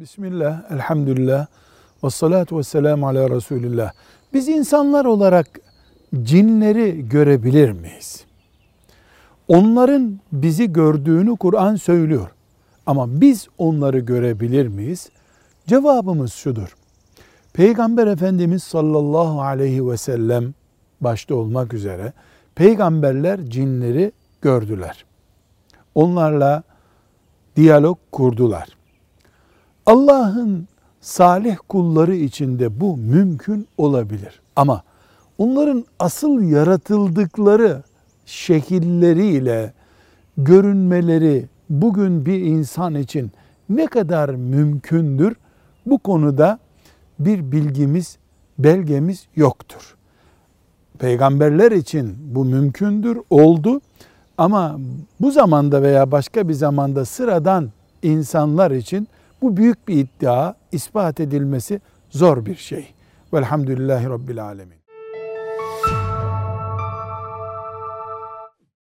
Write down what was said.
Bismillah, elhamdülillah, ve salatu ve selamu ala Resulillah. Biz insanlar olarak cinleri görebilir miyiz? Onların bizi gördüğünü Kur'an söylüyor. Ama biz onları görebilir miyiz? Cevabımız şudur. Peygamber Efendimiz sallallahu aleyhi ve sellem başta olmak üzere peygamberler cinleri gördüler. Onlarla diyalog kurdular. Allah'ın salih kulları içinde bu mümkün olabilir. Ama onların asıl yaratıldıkları şekilleriyle görünmeleri bugün bir insan için ne kadar mümkündür? Bu konuda bir bilgimiz, belgemiz yoktur. Peygamberler için bu mümkündür, oldu. Ama bu zamanda veya başka bir zamanda sıradan insanlar için bu büyük bir iddia, ispat edilmesi zor bir şey. Velhamdülillahi Rabbil Alemin.